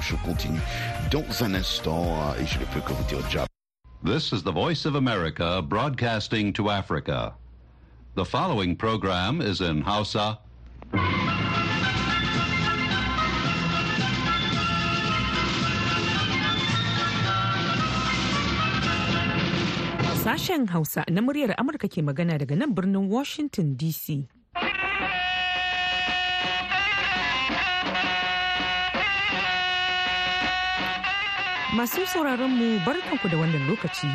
Je continue dans un instant et je ne peux que vous dire déjà. This is the Voice of America broadcasting to Africa. The following program is in Hausa. Sashen Hausa na muryar Amurka ke magana daga nan birnin Washington DC. Masu sauraron mu barkanku da wannan lokaci.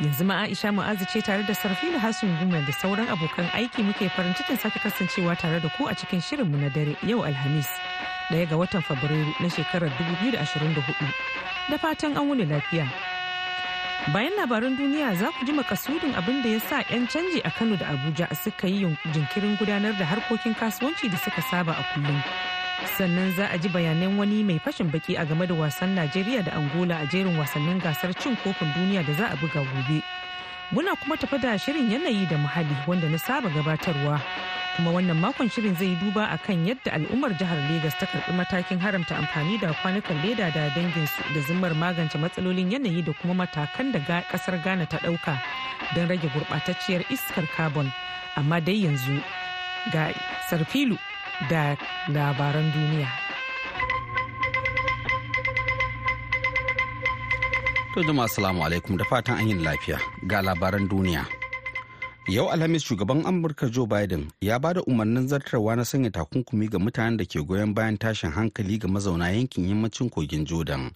Yanzu ma Aisha Mu'azu ce tare da Sarfila Hassan Gumel da sauran abokan aiki muke farin cikin sake kasancewa tare da ku a cikin shirinmu na dare yau Alhamis. Daya ga watan Fabrairu na shekarar 2024. Da fatan an wuni lafiya. Bayan labaran duniya za ku ji makasudin abin da ya sa 'yan canji a Kano da Abuja suka yi jinkirin gudanar da harkokin kasuwanci da suka saba a kullum. Sannan za a ji bayanan wani mai fashin baki a game da wasan Najeriya da Angola a jerin wasannin gasar cin kofin duniya da za a buga gobe. Muna kuma tafi da shirin yanayi da muhalli wanda na saba gabatarwa. kuma wannan makon shirin zai duba a kan yadda al'ummar jihar Legas ta karɓi matakin haramta amfani da kwanukan leda da danginsu da zimmar magance matsalolin yanayi da kuma matakan da ƙasar Ghana ta ɗauka don rage gurbatacciyar iskar carbon. Amma dai yanzu ga sarfilu da labaran duniya. To jama'a assalamu alaikum da fatan an yin lafiya ga labaran duniya. Yau Alhamis shugaban Amurka Joe Biden ya ba da umarnin zartarwa na sanya takunkumi ga mutanen da ke goyon bayan tashin hankali ga mazauna yankin yammacin kogin Jordan.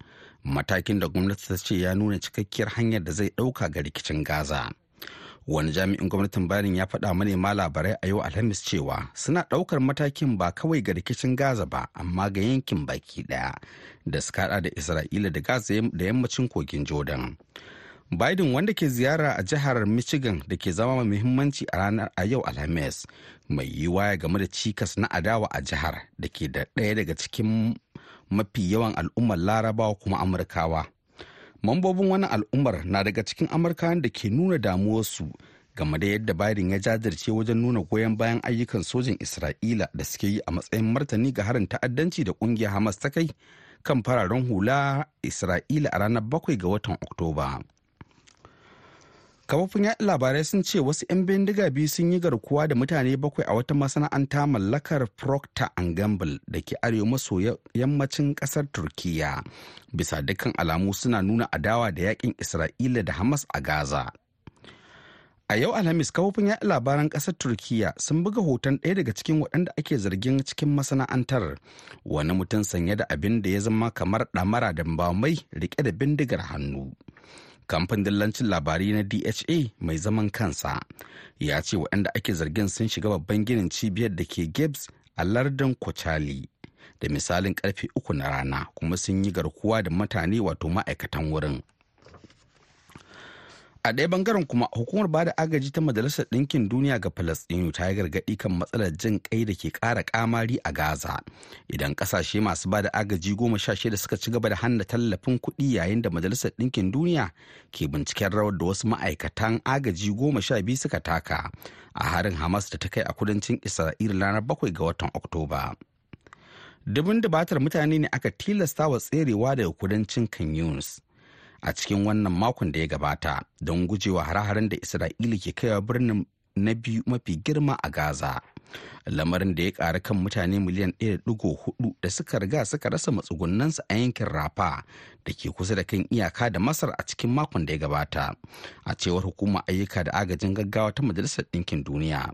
Matakin da gwamnati ta ce ya nuna cikakkiyar hanyar da zai ɗauka ga rikicin Gaza. Wani jami'in gwamnatin Biden ya faɗa manema labarai a yau Alhamis cewa suna ɗaukar matakin ba kawai ga rikicin Gaza ba amma ga yankin baki ɗaya da suka da Isra'ila da Gaza da yammacin kogin Jordan. Biden wanda ke ziyara a jihar Michigan da ke zama mai muhimmanci a ranar a yau Alhamis mai yiwuwa game da cikas na adawa a jihar da ke da ɗaya daga cikin mafi yawan al'ummar larabawa kuma amurkawa. Mambobin wani al'ummar na daga cikin amurkawan da ke nuna damuwarsu game da yadda Biden ya jajirce wajen nuna goyon bayan ayyukan sojin Isra'ila da suke yi a matsayin martani ga harin ta'addanci da ƙungiyar Hamas ta kai kan fararen hula Isra'ila a ranar bakwai ga watan Oktoba. Kafofin yaɗa labarai sun ce wasu 'yan bindiga biyu sun yi garkuwa da mutane bakwai a wata masana'anta mallakar procter and gamble da ke arewa maso yammacin ƙasar turkiya bisa dukkan alamu suna nuna adawa da yaƙin isra'ila da hamas a gaza. A yau alhamis kafofin yaɗa labaran ƙasar turkiya sun buga hoton ɗaya daga cikin waɗanda ake zargin cikin masana'antar wani mutum sanye da abin da ya zama kamar ɗamara da mai riƙe da bindigar hannu. Kamfanin dillancin labarai na dha mai zaman kansa ya ce waɗanda ake zargin sun shiga babban ginin cibiyar da ke gibbs a lardin kochali da misalin ƙarfe uku na rana kuma sun yi garkuwa da mutane wato ma'aikatan wurin. A ɗaya ɓangaren kuma hukumar ba da agaji ta majalisar ɗinkin duniya ga falastinu ta yi gargaɗi kan matsalar jin kai da ke ƙara ƙamari a gaza. Idan ƙasashe masu ba da agaji goma sha shida suka ci gaba da hanna tallafin kuɗi yayin da majalisar ɗinkin duniya ke binciken rawar da wasu ma'aikatan agaji goma sha biyu suka taka a harin hamas da ta kai a kudancin isra'ila ranar bakwai ga watan oktoba. Dubin dubatar mutane ne aka tilasta wa tserewa daga kudancin kan yunus a cikin wannan makon da ya gabata don gujewa hare-haren da isra'ila ke kaiwa birnin na biyu mafi girma a gaza. Lamarin da ya ƙara kan mutane miliyan 1.4 da suka riga suka rasa matsugunansu a yankin rafa da ke kusa da kan iyaka da masar a cikin makon da ya gabata a cewar hukumar ayyuka da agajin gaggawa ta majalisar ɗinkin duniya.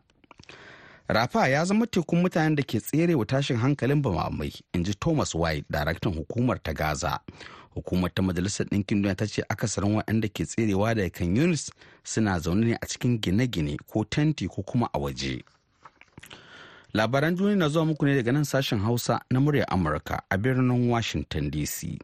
Rafa ya zama tekun mutanen da ke tsere wa tashin hankalin bamamai in ji thomas white daraktan hukumar ta gaza. Hukumar ta majalisar ɗinkin duniya ta ce akasarin waɗanda ke tserewa daga kan yunis suna zaune ne a cikin gine-gine ko tenti ko kuma a waje. Labaran duniya na zuwa muku ne daga nan sashen hausa na muryar amurka a birnin washington dc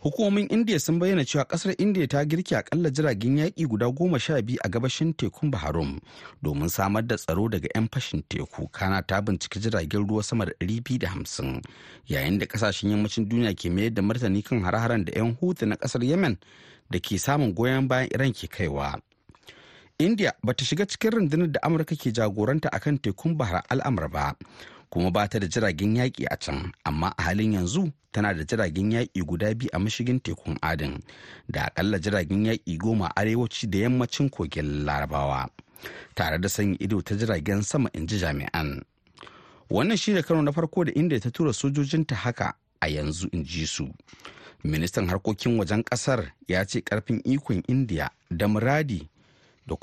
hukumomin india sun bayyana cewa ƙasar india ta girki akalla jiragen yaƙi guda goma sha biyu a gabashin tekun baharum domin samar da tsaro daga 'yan fashin teku. Kana ta binciki jiragen ruwa sama da ɗari biyu da hamsin. Yayin da ƙasashen yammacin duniya ke mayar da martani kan hare-haren da 'yan hutu na ƙasar yemen da ke samun goyon bayan iran ke kaiwa. India ba ta shiga cikin rundunar da amurka ke jagoranta akan tekun bahar al'amur ba. Kuma ba ta da jiragen yaƙi a can amma a halin yanzu tana da jiragen yaƙi guda biyu a mashigin tekun adin da akalla jiragen yaƙi goma arewaci da yammacin kogin larabawa tare da sanya ido ta jiragen sama in ji jami'an. Wannan shi ne karo na farko da inda ta tura sojojinta haka a yanzu in ji su. Ministan harkokin wajen ƙasar ya ce ƙarfin ikon indiya da muradi da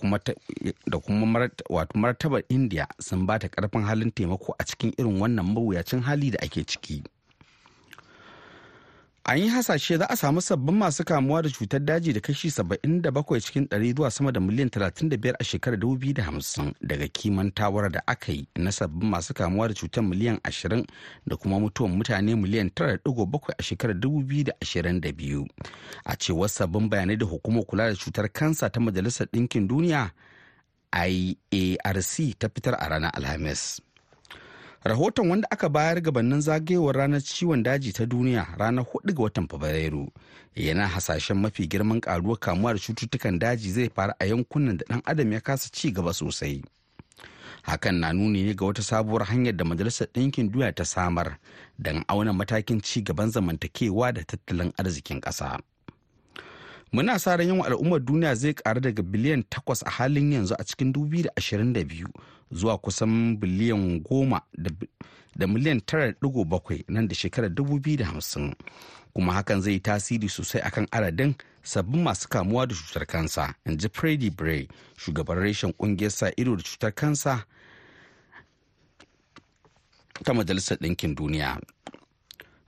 kuma martabar indiya sun ba ta ƙarfin halin taimako a cikin irin wannan mawuyacin hali da ake ciki. An yi hasashe za a samu sabbin masu kamuwa da cutar daji da kashi 77 cikin 100 zuwa sama da miliyan 35 a shekarar 2050 daga kiman tawar da aka yi na sabbin masu kamuwa da cutar miliyan 20 da kuma mutuwan mutane miliyan 9.7 a shekarar 2022 a cewar sabbin bayanai da hukumar kula da cutar kansa ta majalisar ɗinkin duniya iarc ta fitar a ranar alhamis. Rahoton wanda aka bayar gabanin zagayowar ranar ciwon daji ta duniya ranar 4 ga watan fabrairu yana hasashen mafi girman karuwar kamuwa da cututtukan daji zai faru a yankunan da dan adam ya kasa ci gaba sosai hakan na nuni ne ga wata sabuwar hanyar da majalisar ɗinkin duniya ta samar don auna matakin ci gaban zamantakewa da tattalin arzikin ƙasa. muna sa ran yawan al'ummar duniya zai karu daga biliyan 8 a halin yanzu a cikin 2022 zuwa kusan biliyan 10 da miliyan 9.7 nan da shekarar 2050 kuma hakan zai tasiri sosai akan adadin sabbin masu kamuwa da cutar kansa in ji Freddie Bray shugaban reshen ƙungiyar sa ido da cutar kansa ta majalisar ɗinkin duniya.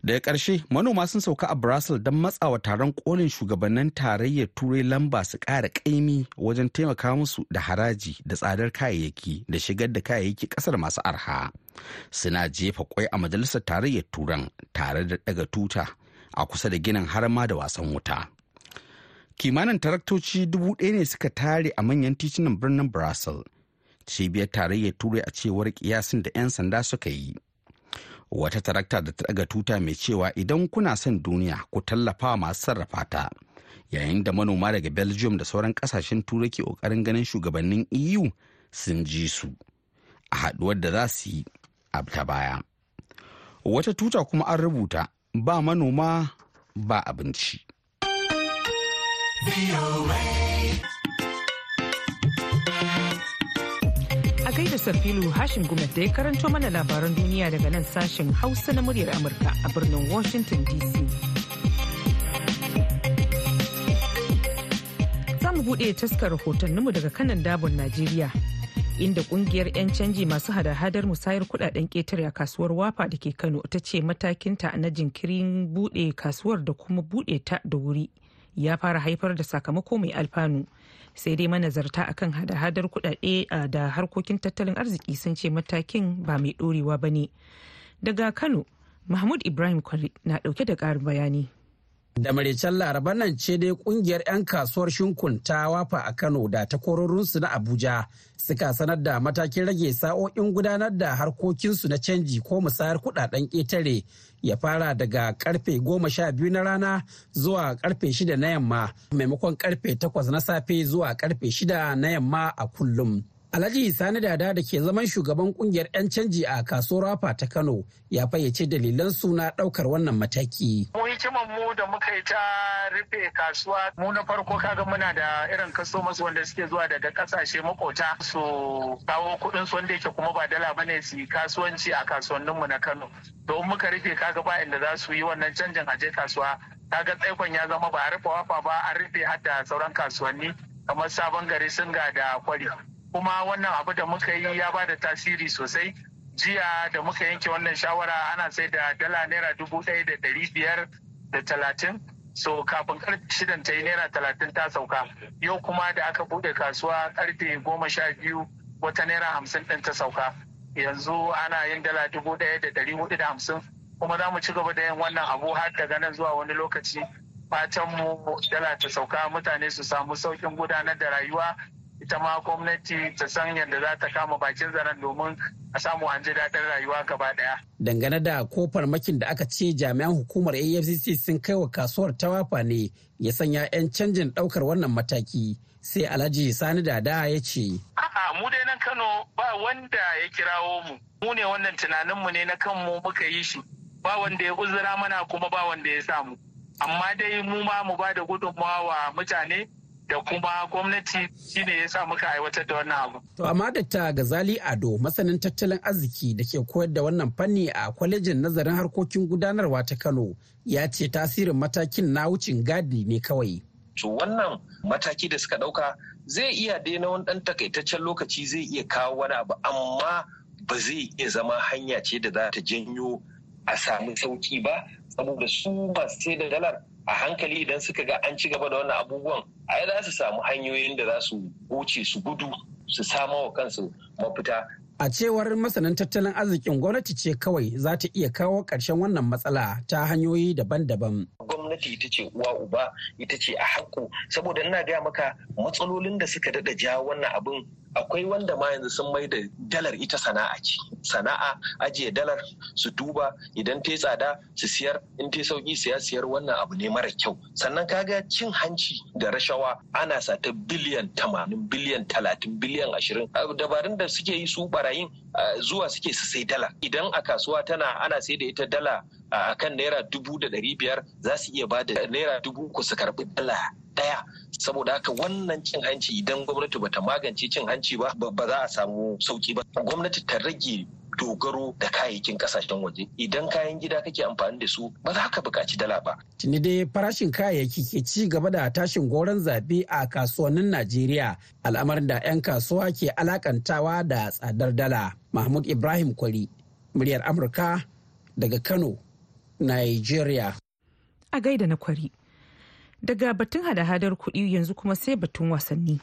Daga ƙarshe manoma sun sauka a Brussels don matsawa taron kolin shugabannin tarayyar turai lamba su ƙara ƙaimi wajen taimaka musu da haraji da tsadar kayayyaki da shigar da kayayyaki ƙasar masu arha. Suna jefa kwai a majalisar tarayyar turan tare da daga tuta a kusa da ginin harma da wasan wuta. Kimanin taraktoci dubu ɗaya ne suka tare a manyan titunan birnin Brussels. Cibiyar tarayyar turai a cewar kiyasin da 'yan sanda suka yi. Wata tarakta da ta daga tuta mai cewa idan kuna son duniya ku tallafa masu sarrafa ta. Yayin da manoma daga belgium da sauran ƙasashen turai ke ƙoƙarin ganin shugabannin eu sun ji su a haduwar da za su yi a ta baya. Wata tuta kuma an rubuta ba manoma ba abinci. Gaida sarfilu hashin gumet da ya karanto mana labaran duniya daga nan sashen hausa na muryar amurka a birnin washington dc za mu buɗe taskar rahotanninmu daga kanan dabon najeriya inda ƙungiyar 'yan canji masu hada-hadar musayar kuɗaɗen ƙetare a kasuwar wafa da ke kano ta ce matakinta na jinkirin buɗe kasuwar da kuma buɗe ta da wuri ya fara haifar da sakamako mai alfanu. Sai dai manazarta akan hada-hadar kudade da harkokin tattalin arziki sun ce matakin ba mai dorewa ba ne. Daga kano mahmud ibrahim kwari na ɗauke da karin bayani. Da maraicen laraban nan ce dai ƙungiyar 'yan kasuwar shinkun ta wafa a kano da takwarorinsu na abuja suka sanar da matakin rage sa'o'in gudanar da harkokinsu na canji ko musayar kuɗaɗen ƙetare ya fara daga ƙarfe goma sha biyu na rana zuwa ƙarfe shida na yamma maimakon ƙarfe takwas na safe zuwa ƙarfe shida na yamma a kullum. Alhaji Sani Dada da ke zaman shugaban ƙungiyar 'yan canji a kasuwar Rafa ta Kano ya fayyace dalilan suna ɗaukar wannan mataki. Mu hikiman mu da muka yi ta rufe kasuwa mu na farko kaga muna da irin customers wanda suke zuwa daga ƙasashe makota su kawo kuɗin su wanda yake kuma ba dala ba ne su kasuwanci a kasuwannin mu na Kano. To muka rufe kaga ba inda za su yi wannan canjin aje kasuwa kaga tsaikon ya zama ba a rufe wafa ba an rufe har da sauran kasuwanni kamar sabon gari sun ga da kwari. Kuma wannan abu da muka yi ya ba da tasiri sosai. Jiya da muka yanke wannan shawara ana sai da dala naira dubu ɗaya da ɗari biyar da talatin. So kafin ƙarfe shidan ta yi naira talatin ta sauka. Yau kuma da aka buɗe kasuwa ƙarfe goma sha biyu wata naira hamsin ɗin ta sauka. Yanzu ana yin dala dubu ɗaya da ɗari huɗu da hamsin. Kuma za mu ci gaba da yin wannan abu har daga nan zuwa wani lokaci. Fatan mu dala ta sauka mutane su samu sauƙin gudanar da rayuwa ita ma gwamnati ta san yadda za ta kama bakin zaren domin a samu an ji daɗin rayuwa gaba ɗaya. Dangane da ko farmakin da aka ce jami'an hukumar AFCC sun kai wa kasuwar tawafa ne ya sanya 'yan canjin ɗaukar wannan mataki sai Alhaji Sani Dada ya ce. A'a mu dai nan kano ba wanda ya kirawo mu mu ne wannan tunaninmu ne na kanmu muka yi shi ba wanda ya uzura mana kuma ba wanda ya samu amma dai mu ma mu ba da gudunmawa wa mutane da kuma gwamnati shine ya sa muka aiwatar da wannan abu. To amma Dr. Gazali Ado masanin tattalin arziki da ke koyar da wannan fanni a kwalejin nazarin harkokin gudanarwa ta Kano ya ce tasirin matakin na wucin gadi ne kawai. To wannan mataki da suka ɗauka zai iya daina wani ɗan takaitaccen lokaci zai iya kawo wani abu amma ba zai iya zama hanya ce da za ta janyo a samu sauƙi ba saboda su masu sai da dalar a hankali idan suka ga an ci gaba da wannan abubuwan ai za su samu hanyoyin da za su wuce su gudu su sama wa kansu mafita A cewar masanan tattalin arzikin gwamnati ce kawai za ta iya kawo ƙarshen wannan matsala ta hanyoyi daban-daban. Gwamnati ita ce uwa uba ita ce a haƙƙo. Saboda ina gaya maka matsalolin da suka daɗa ja wannan abin akwai wanda ma yanzu sun mai da dalar ita sana'a ce. Sana'a ajiye dalar su duba idan ta tsada su siyar. In ta sauƙi siya siyar wannan abu ne mara kyau. Sannan kaga cin hanci da rashawa ana sata biliyan tamanin biliyan talatin biliyan ashirin. Dabarun da suke yi su barayin zuwa suke su sai dala. Idan a kasuwa tana ana sai da ita dala a kan naira dubu da ɗari biyar za su iya ba da naira dubu ku su karɓi dala ɗaya saboda haka wannan cin hanci idan gwamnati bata magance cin hanci ba ba za a samu sauƙi ba gwamnati ta rage dogaro da kayayyakin ƙasashen waje idan kayan gida kake amfani da su ba za ka buƙaci dala ba. Tuni dai farashin kayayyaki ke ci gaba da tashin goron zaɓe a kasuwannin Najeriya al'amarin da 'yan kasuwa ke alakantawa da tsadar dala. Mahmud Ibrahim Kwari, muryar Amurka daga Kano, Nigeria. A gaida na Kwari. Daga batun hada-hadar kuɗi yanzu kuma sai batun wasanni.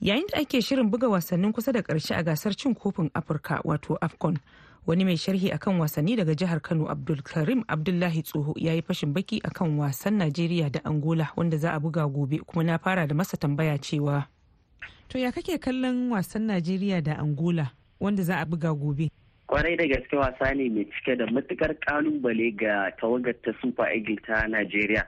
Yayin da ake shirin buga wasannin kusa da ƙarshe a gasar cin kofin Afirka wato AFCON. Wani mai sharhi akan wasanni daga jihar Kano Abdulkarim Abdullahi Tsoho ya yi fashin baki akan wasan Najeriya da Angola wanda za a buga gobe kuma na fara da masa tambaya cewa. To ya kake kallon wasan Najeriya da Angola wanda za a buga gobe? Ƙwarai da gaske wasa ne mai cike da matuƙar ƙalubale ga tawagar ta super eagle ta najeriya.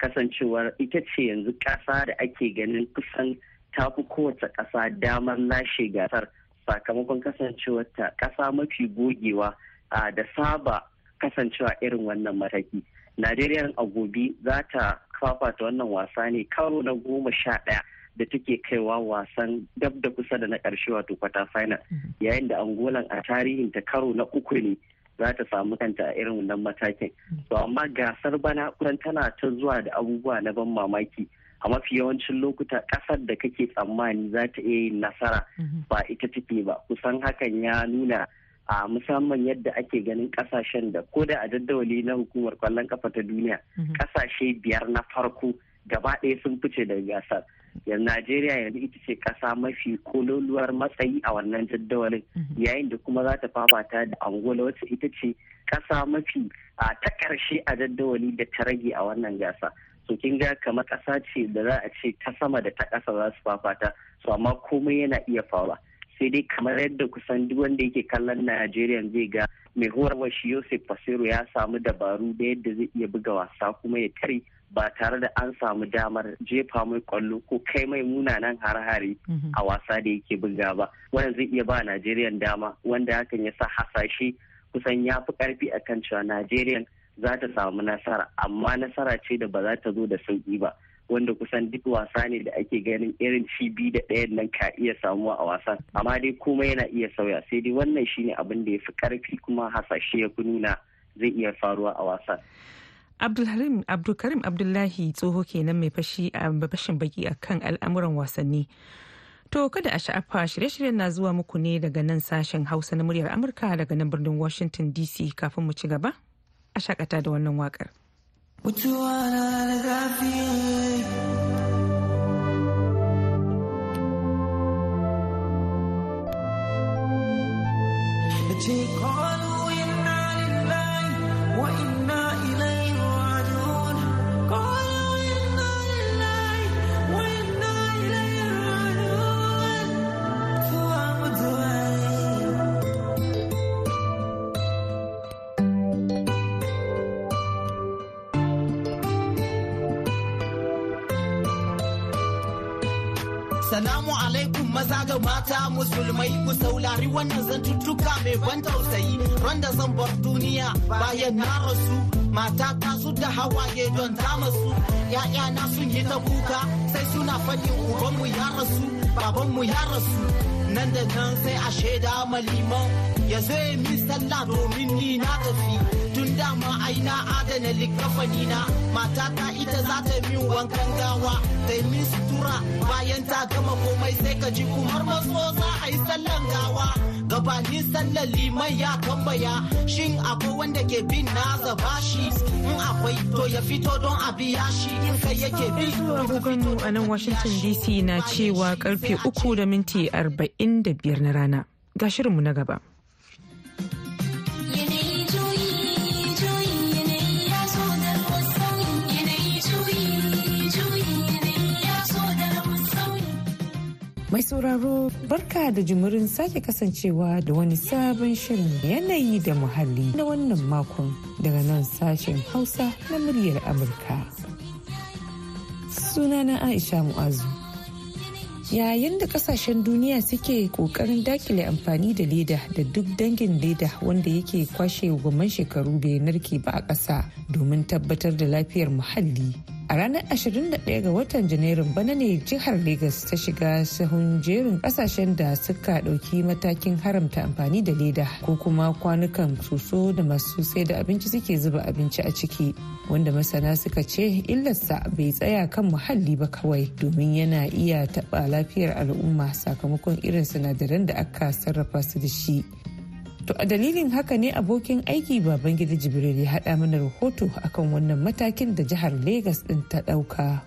Kasancewar ita ce yanzu kasa da ake ganin kusan ta fi kowace kasa damar lashe gasar. Sakamakon kasancewar ta kasa mafi gogewa da saba kasancewa irin wannan mataki. Najeriya a gobe za ta fafata wannan wasa ne karo na goma sha ɗaya. Da take kaiwa wasan dab da kusa da na ƙarshe wato kwata final. Yayin da angolan a tarihin ta karo na uku ne za ta samu kanta a irin wannan matakin. To amma gasar bana kusan tana ta zuwa da abubuwa na ban mamaki. A mafi yawancin lokuta ƙasar da kake tsammani za ta iya yin nasara ba ita take ba. Kusan hakan ya nuna a musamman yadda ake ganin ƙasashen da ko da a daddawali na hukumar ƙwallon kafa ta duniya ƙasashe biyar na farko gaba ɗaya sun fice daga gasar. Yanzu najeriya yanzu ita ce ƙasa mafi kololuwar matsayi a wannan jaddawalin yayin da kuma za ta fafata da angola wacce ita ce ƙasa mafi a ta ƙarshe a jaddawali da ta rage a wannan gasa. So kin ga kamar ƙasa ce da za a ce ta sama da ta ƙasa za su fafata. So amma komai yana iya faruwa. Sai dai kamar yadda kusan duk wanda yake kallon najeriya zai ga mai horarwa shi yosef fasero ya samu dabaru da yadda zai iya buga wasa kuma ya tare ba tare da an samu damar jefa mai ƙwallo ko kai mai munanan har-hare a wasa da yake buga ba. Wannan zai iya ba najeriya dama wanda hakan ya sa hasashe kusan ya fi ƙarfi akan cewa najeriya za ta samu nasara amma nasara ce da ba za ta zo da sauƙi ba wanda kusan duk wasa ne da ake ganin irin cibi da ɗayan nan ka iya samuwa a wasan. Amma dai komai yana iya sauya sai dai wannan shine abin da ya fi ƙarfi kuma hasashe ya fi nuna zai iya faruwa a wasan. Abdulkarim Abdullahi tsoho kenan mai fashi a fashin baki akan al'amuran wasanni. To kada a sha'afa shirye-shiryen na zuwa muku ne daga nan sashen Hausa na muryar Amurka daga nan birnin Washington DC kafin mu ci gaba a shakata da wannan waƙar. Take all inna da mata musulmai ku saurari wannan zantuttuka mai ban tausayi. Randa zan bar duniya bayan na rasu. Mata ta su da hawaye don ta masu. ‘ya'yana sun yi ta kuka sai suna faɗin ubanmu ya rasu babanmu ya rasu. Nan da nan sai a shaida maliman ya zo ya min sallah domin ni na tafi. Tun dama ai na adana likafani na. Matata ita za ta min wankan gawa. Ta min sutura bayan ta gama komai sai ka ji kumar maso za a yi sallan gawa. Gabanin sallar liman ya tambaya shin akwai wanda ke bin na zaba shi? In akwai to ya fito don a biya shi. In kai yake bi agogonmu a nan washington dc na cewa ƙarfe uku da minti arba'in da biyar na rana. Ga shirinmu na gaba. Mai sauraro barka da jimurin sake kasancewa da wani sabon shirin yanayi da muhalli na wannan makon daga nan sashen Hausa na muryar Amurka. Sunana Aisha Mu'azu. Yayin da ƙasashen duniya suke ƙoƙarin daƙile amfani da leda da duk dangin leda wanda yake kwashe gwamman shekaru bai narke ba a ƙasa domin tabbatar da lafiyar muhalli. A ranar 21 ga watan Janairun bana ne jihar Legas ta shiga sahun jerin ƙasashen da suka ɗauki matakin haramta amfani da leda ko kuma kwanukan soso da masu sai da abinci suke zuba abinci a ciki wanda masana suka ce illarsa bai tsaya kan muhalli ba kawai domin yana iya taɓa lafiyar al'umma sakamakon irin sinadaran da aka sarrafa su da shi. To a dalilin haka ne abokin aiki Babangida Jibril ya haɗa mana rahoto akan wannan matakin da jihar Legas ɗin ta ɗauka.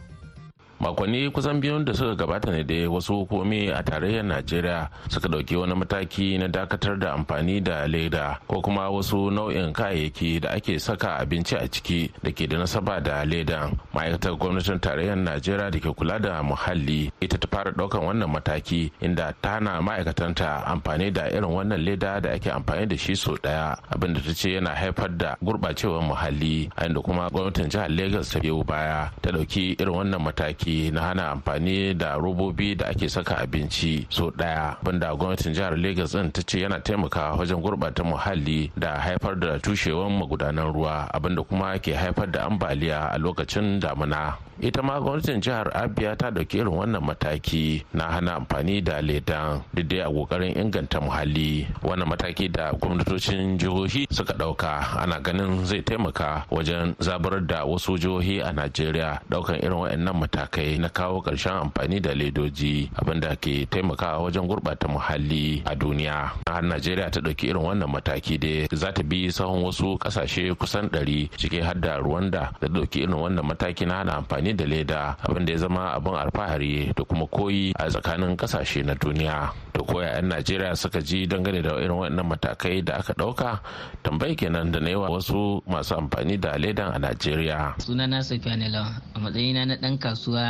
Makonni kusan biyun da suka gabata ne da wasu hukumi a tarayyar najeriya suka ɗauki wani mataki na dakatar da amfani da leda ko kuma wasu nau'in kayayyaki da ake saka abinci a ciki da ke da nasaba da leda. Ma'aikatar gwamnatin tarayyar najeriya da ke kula da muhalli ita ta fara ɗaukan wannan mataki inda ta hana ma'aikatanta amfani da irin wannan leda da ake amfani da shi sau ɗaya abin da ta ce yana haifar da gurɓacewar muhalli a inda kuma gwamnatin jihar lagos ta biyo baya ta ɗauki irin wannan mataki na hana amfani da robobi da ake saka abinci so ɗaya banda gwamnatin jihar lagos din ta ce yana taimakawa wajen gurbata muhalli da haifar da tushewan magudanan ruwa abin da kuma ke haifar da ambaliya a lokacin damuna. Ita ma gwamnatin jihar abia ta ɗauki irin wannan mataki na hana amfani da ledan dai a ƙoƙarin inganta muhalli. Wannan mataki da gwamnatocin jihohi suka ɗauka ana ganin zai taimaka wajen zabar da wasu jihohi a najeriya ɗaukan irin waɗannan matakai. Na kawo ƙarshen amfani da ledoji abin da ke taimakawa wajen gurɓata muhalli a duniya. Har najeriya ta ɗauki irin wannan mataki dai za ta bi sahun wasu ƙasashe kusan ɗari ciki har da rwanda da ɗauki irin wannan mataki na hana amfani da leda abin da ya zama abin alfahari da kuma koyi a tsakanin ƙasashe na duniya. Da koya 'yan najeriya suka ji dangane da irin waɗannan matakai da aka ɗauka tambayi kenan da na yawa wasu masu amfani da ledan a najeriya. Sunana safiya nila a matsayina na ɗan kasuwa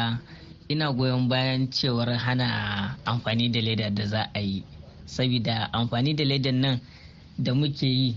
ina goyon bayan cewar hana amfani da leda da za a yi. Saboda amfani da ledan nan da muke yi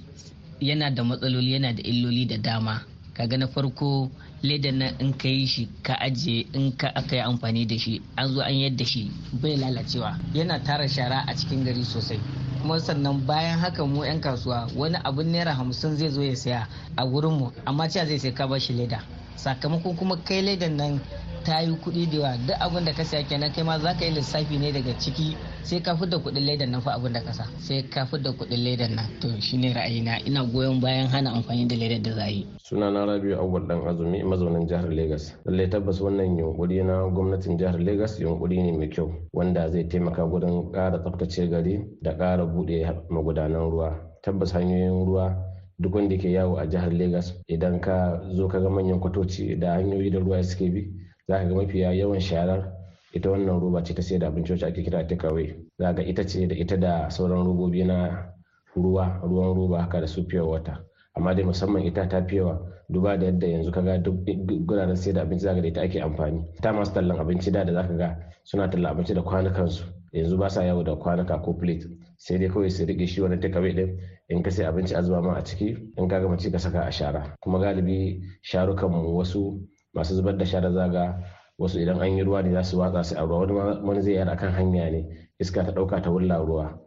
yana da matsaloli yana da illoli da dama. Kaga na farko ledan nan in ka yi shi ka ajiye in ka aka yi amfani da shi an zo an yadda shi bai lalacewa. Yana tara shara a cikin gari sosai. Kuma sannan bayan haka mu 'yan kasuwa wani abun naira hamsin zai zo ya saya a gurinmu amma cewa zai sai ka ba shi leda. Sakamakon kuma kai ledan nan ta yi kuɗi da yawa. Duk abin da ka saya kenan kai ma za ka yi lissafi ne daga ciki sai ka da kuɗin ledan nan fa abin da ka sa. Sai ka da kuɗin ledan nan. To shine ra'ayina. Ina goyon bayan hana amfani da ledan da za yi. Suna na rabiu awwal dan azumi mazaunin jihar lagos lallai tabbas wannan yunkuri na gwamnatin jihar lagos yunkuri ne mai kyau wanda zai taimaka gurin ƙara tsaftace gari da ƙara buɗe magudanan ruwa. Tabbas hanyoyin ruwa duk wanda ke yawo a jihar lagos idan ka zo ka ga manyan kwatoci da hanyoyi da ruwa suke bi za ka ga mafiya yawan sharar ita wannan roba ce ta sai da abinci wacce ake kira takeaway. Za ga ita ce da ita da sauran robobi na ruwa ruwan roba haka da su wata amma dai musamman ita ta fiyewa duba da yadda yanzu kaga duk guraren sai da abinci zaka da ita ake amfani. Ta masu tallan abinci da da zaka ga suna tallan abinci da kwanukansu. Yanzu ba sa yawo da kwanuka ko plate. Sai dai kawai su riƙe shi wani takeaway din in ka sai abinci a zuba ma a ciki in ka gama ci ka saka a shara. Kuma galibi sharukan mu wasu masu zubar da shara zaga wasu idan an yi ruwa ne za su watsa su a ruwa. Wani wani zai yar akan hanya ne iska ta ɗauka ta wulla ruwa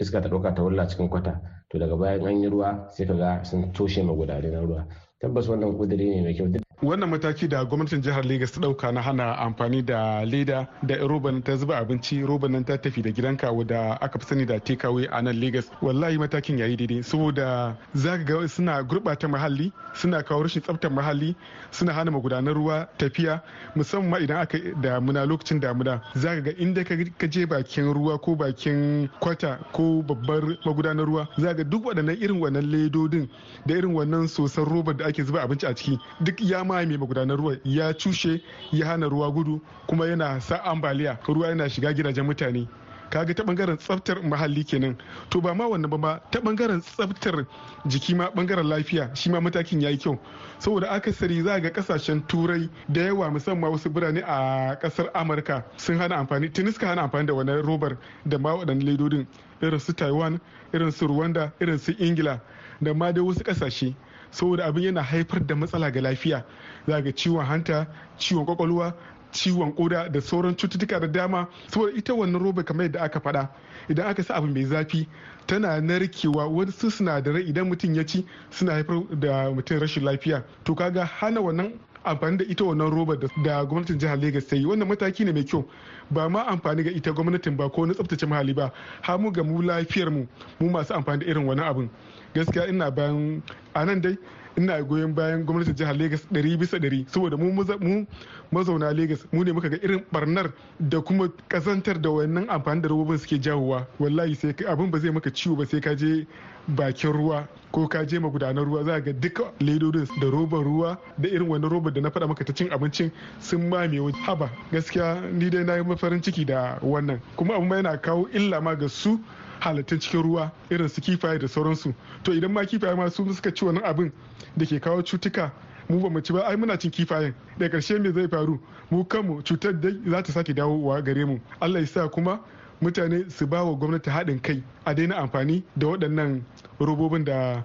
iska ta ɗauka ta wulla cikin kwata. To daga bayan an yi ruwa sai ka ga sun toshe magudane na ruwa. Tabbas wannan kudiri ne mai kyau. Wannan mataki da gwamnatin jihar Legas ta ɗauka na hana amfani da leda da roban ta zuba abinci roban nan ta tafi da gidanka wadda aka fi sani da takeaway a nan Legas. Wallahi matakin yayi daidai saboda za ga suna gurbata muhalli suna kawo rashin tsaftar muhalli suna hana magudanar ruwa tafiya. Musamman idan aka damuna lokacin damuna za ga inda ka je bakin ruwa ko bakin kwata ko babbar magudanar ruwa za ga duk waɗannan irin wannan ledodin da irin wannan sosan robar da ake zuba abinci a ciki duk ya mamaye magudanar ruwa ya cushe ya hana ruwa gudu kuma yana sa ambaliya. Ruwa yana shiga gidajen mutane. Kaga ta ɓangaren tsaftar muhalli kenan. To ba ma wannan ba ta ɓangaren tsaftar jiki ma ɓangaren lafiya shi ma matakin yayi kyau. Saboda akasari za ga ƙasashen turai da yawa musamman wasu birane a ƙasar amurka sun hana amfani tuni suka hana amfani da wannan robar da ma waɗannan ledodin irin su taiwan irin su rwanda irin su ingila da ma dai wasu ƙasashe saboda abin yana haifar da matsala ga lafiya. Za ga ciwon hanta ciwon ƙwaƙwalwa ciwon koda da sauran cututtuka da dama. Saboda ita wannan roba kamar yadda aka faɗa idan aka sa abu mai zafi tana narkewa wasu sinadarai idan mutum ya ci suna haifar da mutum rashin lafiya. To kaga hana wannan amfani da ita wannan roba da gwamnatin jihar Legas ta yi. Wannan mataki ne mai kyau. Ba ma amfani ga ita gwamnatin ba ko na tsaftace muhalli ba. Har mu ga mu lafiyar mu mu masu amfani da irin wani abin gaskiya ina bayan a nan dai ina goyon bayan gwamnatin jihar Legas ɗari bisa ɗari. Saboda mu mazauna Legas mu ne muka ga irin barnar da kuma kazantar da wannan amfani da robobin suke jawowa. Wallahi sai abin ba zai maka ciwo ba sai ka je bakin ruwa ko ka je magudanar ruwa za ga duka ledodin da roban ruwa da irin wani robar da na faɗa maka ta cin abincin sun mame haba gaskiya ni dai na yi farin ciki da wannan. Kuma abin yana kawo illa ma ga su halittun cikin ruwa irin su kifaye da sauransu. To idan ma kifaye ma su suka ci wannan abin da ke kawo cutuka mu ba mu ci ba ai muna cin kifayen. Da ƙarshe me zai faru? Mu kanmu cutar dai za ta sake dawowa gare mu. Allah ya sa kuma mutane su ba wa gwamnati haɗin kai a daina amfani da waɗannan robobin da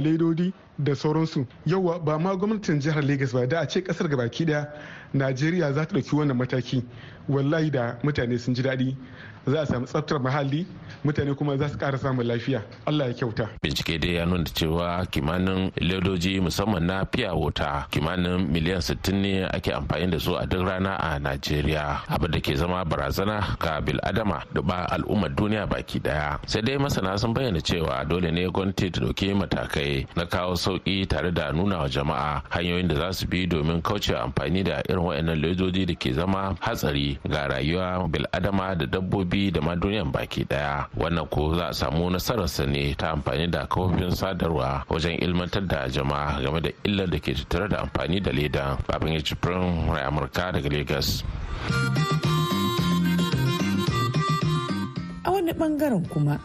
ledodi da sauransu. Yawa ba ma gwamnatin jihar Legas ba da a ce ƙasar gabaki ɗaya Najeriya za ta ɗauki wannan mataki. Wallahi da mutane sun ji daɗi. Za a samu tsaftar muhalli mutane kuma za su ƙara samun lafiya Allah ya kyauta. Bincike dai ya nuna cewa kimanin ledoji musamman na fiya wuta kimanin miliyan 60 ne ake amfani da su a duk rana a Najeriya abin da ke zama barazana ga bil'adama da ba al'ummar duniya baki ɗaya. Sai dai masana sun bayyana cewa dole ne gwamnati ta ɗauki matakai na kawo sauƙi tare da nuna wa jama'a hanyoyin da za su bi domin kauce amfani da irin waɗannan ledoji da ke zama hatsari ga rayuwa bil'adama da dabbobi da ma duniyan baki ɗaya. wannan ko za a samu nasararsa ne ta amfani da kafofin sadarwa wajen ilmantar da jama'a game da illar da ke tattare da amfani da leda babin ya cifirin rai amurka daga lagos. A wani ɓangaren kuma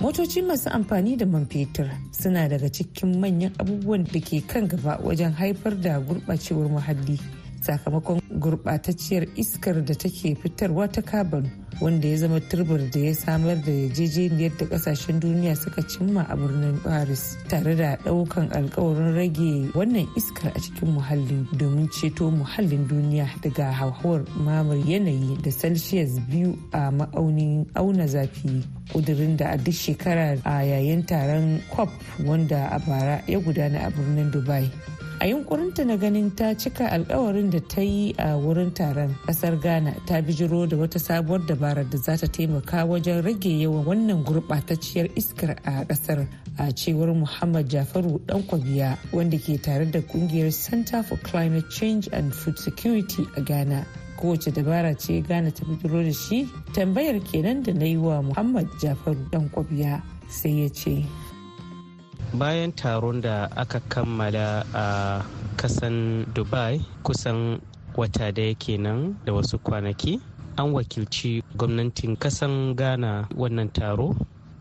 motoci masu amfani da man fetur suna daga cikin manyan abubuwan da ke kan gaba wajen haifar da gurɓacewar muhalli sakamakon gurɓatacciyar iskar da take fitarwa ta carbon. Wanda ya zama turbar da ya samar da yarjejeniyar da ƙasashen duniya suka cimma a birnin paris tare da ɗaukan alkawarin rage wannan iskar a cikin muhalli domin ceto muhallin duniya daga hauhawar mamar yanayi da celsius biyu a ma'aunin auna zafi. Kudirin da a duk shekara a yayin taron cop wanda a bara ya gudana a birnin dubai. A yunkurinta na ganin ta cika alkawarin da ta yi a wurin taron ƙasar ghana ta bijiro da wata sabuwar dabarar da za ta taimaka wajen rage yawan wannan gurɓatacciyar iskar a ƙasar a cewar muhammad jafaru dan kwabiya wanda ke tare da ƙungiyar center for climate change and food security a ghana. Kowace dabara ce ghana ta bijiro da shi tambayar kenan da na yi wa muhammad jafaru dan kwabiya sai ya ce bayan taron da aka kammala a kasan dubai kusan wata ɗaya kenan da wasu kwanaki an wakilci gwamnatin kasan ghana wannan taro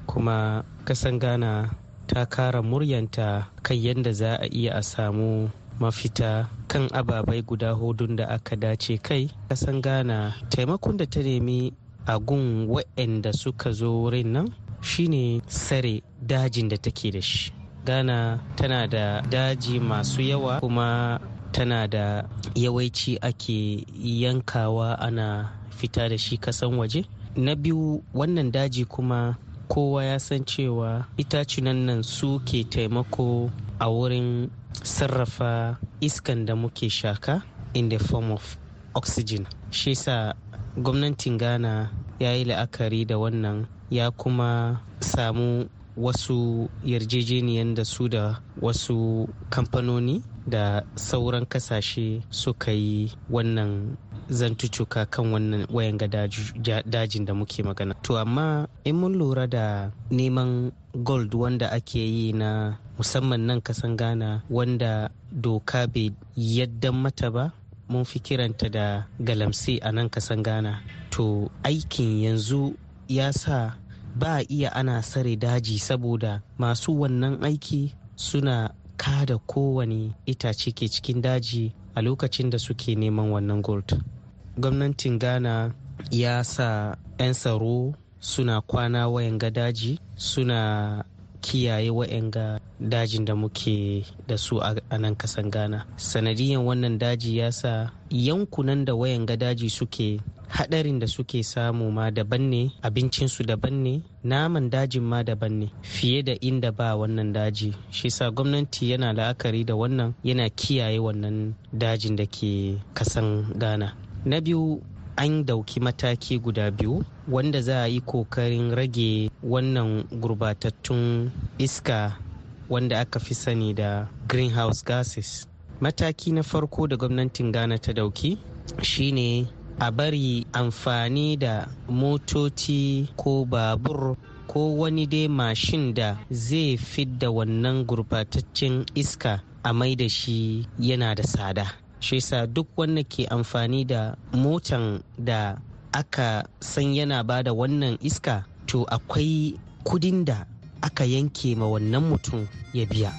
kuma kasan ghana ta kara muryanta kan yadda za a iya a samu mafita kan ababai guda hudun da aka dace kai. Kasan ghana taimakon da ta nemi a gun waɗanda suka zo wurin nan shine sare dajin da take da shi. Ghana tana da daji masu yawa kuma tana da yawaici ake yankawa ana fita da shi kasan waje. Na biyu wannan daji kuma kowa ya san cewa itacunan nan su ke taimako a wurin sarrafa iskan da muke shaka in the form of oxygen. Shi sa gwamnatin ghana ya yi la'akari da wannan ya kuma samu wasu yarjejeniyan da su da wasu kamfanoni da sauran ƙasashe suka yi wannan zantucuka kan wannan wayan ga dajin da muke magana. To amma in mun lura da neman gold wanda ake yi na musamman nan kasan ghana wanda doka bai yadda mata ba mun fi kiranta da galamse a nan kasan ghana. To aikin yanzu ya sa ba iya ana sare daji saboda masu wannan aiki suna kada kowane itace ke cikin daji a lokacin da suke neman wannan gold. Gwamnatin ghana ya sa 'yan tsaro suna kwana wayan daji suna kiyaye wa'yanga dajin da muke da su a nan kasan ghana. Sanadiyan wannan daji ya sa yankunan da wayan ga daji suke hadarin da suke samu ma daban ne abincinsu daban ne naman dajin ma daban ne fiye da inda ba wannan daji. Shi sa gwamnati yana la'akari da wannan yana kiyaye wannan dajin da ke kasan ghana. Na biyu an ɗauki mataki guda biyu wanda za a yi ƙoƙarin rage wannan gurbatattun iska wanda aka fi sani da greenhouse gases. Mataki na farko da gwamnatin ghana ta ɗauki shine a bari amfani da motoci ko babur ko wani dai mashin da zai fidda wannan gurbataccen iska a mai da shi yana da tsada. Shi sa duk wanda ke amfani da motan da aka san yana ba da wannan iska to akwai kuɗin da aka yanke ma wannan mutum ya biya.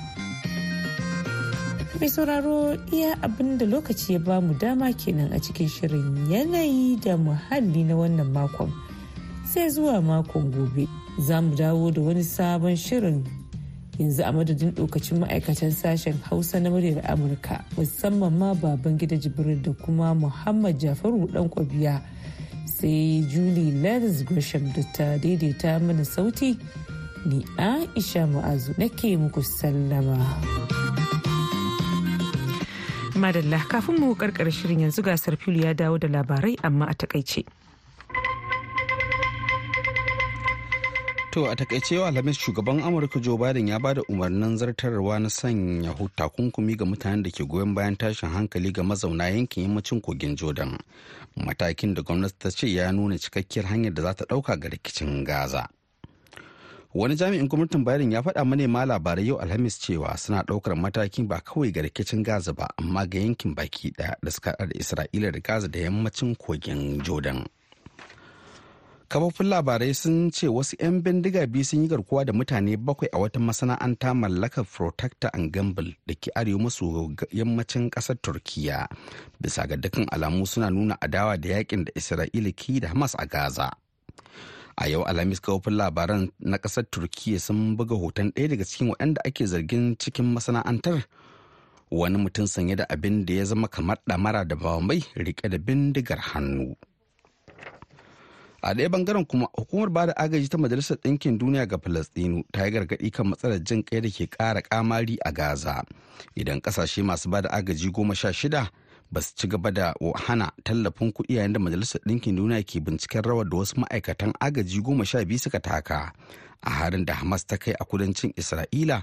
Mai sauraro iya abin da lokaci ya ba mu dama kenan a cikin shirin yanayi da muhalli na wannan makon. Sai zuwa makon gobe za mu dawo da wani sabon shirin yanzu a madadin lokacin ma'aikatan sashen hausa na muryar amurka musamman ma baban gida jibril da kuma muhammad jafaru dan kwabiya sai julie lenz gresham da ta daidaita mana sauti ni aisha mu'azu nake muku sallama. Madalla kafin mu karkar shirin yanzu gasar fili ya dawo da labarai amma a taƙaice. To a taƙaice yau Alhamis shugaban Amurka Joe Biden ya ba da umarnin zartarwa na sanya takunkumi ga mutanen da ke goyon bayan tashin hankali ga mazauna yankin yammacin kogin Jordan. Matakin da gwamnati ta ce ya nuna cikakkiyar hanyar da za ta ɗauka ga rikicin Gaza. Wani jami'in gwamnatin Biden ya faɗa manema labarai yau Alhamis cewa suna ɗaukar mataki ba kawai ga rikicin Gaza ba amma ga yankin baki ɗaya da suka da Isra'ila da Gaza da yammacin kogin Jordan. Kafofin labarai sun ce wasu 'yan bindiga biyu sun yi garkuwa da mutane bakwai a wata masana'anta mallakar protector and gamble da ke arewa maso yammacin ƙasar turkiya. Bisa ga dukkan alamu suna nuna adawa da yaƙin da isra'ila ke da hamas a gaza. A yau alhamis kafofin labaran na ƙasar turkiya sun buga hoton ɗaya daga cikin waɗanda ake zargin cikin masana'antar. Wani mutum sanye da abin da ya zama kamar ɗamara da bambai riƙe da bindigar hannu. A ɗaya ɓangaren kuma hukumar ba da agaji ta majalisar ɗinkin duniya ga falastinu ta yi gargaɗi kan matsalar jin kai da ke ƙara ƙamari a gaza. Idan ƙasashe masu ba da agaji goma sha shida ba su ci gaba da hana tallafin kuɗi yayin da majalisar ɗinkin duniya ke binciken rawar da wasu ma'aikatan agaji goma sha biyu suka taka a harin da hamas ta kai a kudancin isra'ila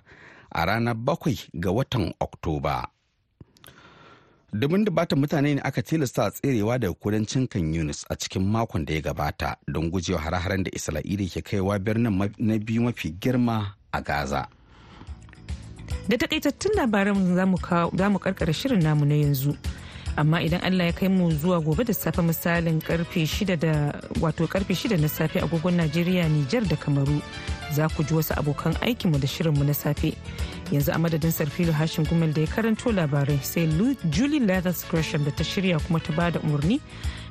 a ranar bakwai ga watan oktoba. Dubin dubatan mutane ne aka tilasta tserewa daga kudancin kan Yunus a cikin makon da ya gabata don gujewa hare-haren da Isra'ila ke kaiwa birnin na biyu mafi girma a Gaza. Da takaitattun labaran za mu karkara shirin namu na yanzu. Amma idan Allah ya kai mu zuwa gobe da safe misalin ƙarfe shida da wato ƙarfe shida na safe agogon Najeriya Nijar da Kamaru za ku ji wasu abokan aikinmu da shirinmu na safe yanzu a madadin sarfilu hashin gumel da ya karanto labarai sai Julie Leathers Gresham da ta shirya kuma ta ba da umarni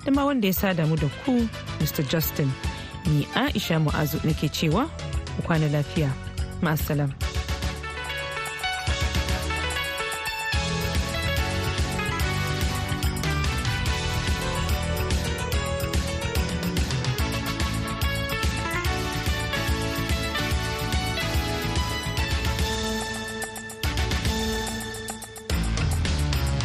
da ma wanda ya sada mu da ku Mr. Justin ni Aisha Mu'azu nake cewa ku kwana lafiya ma'asalam.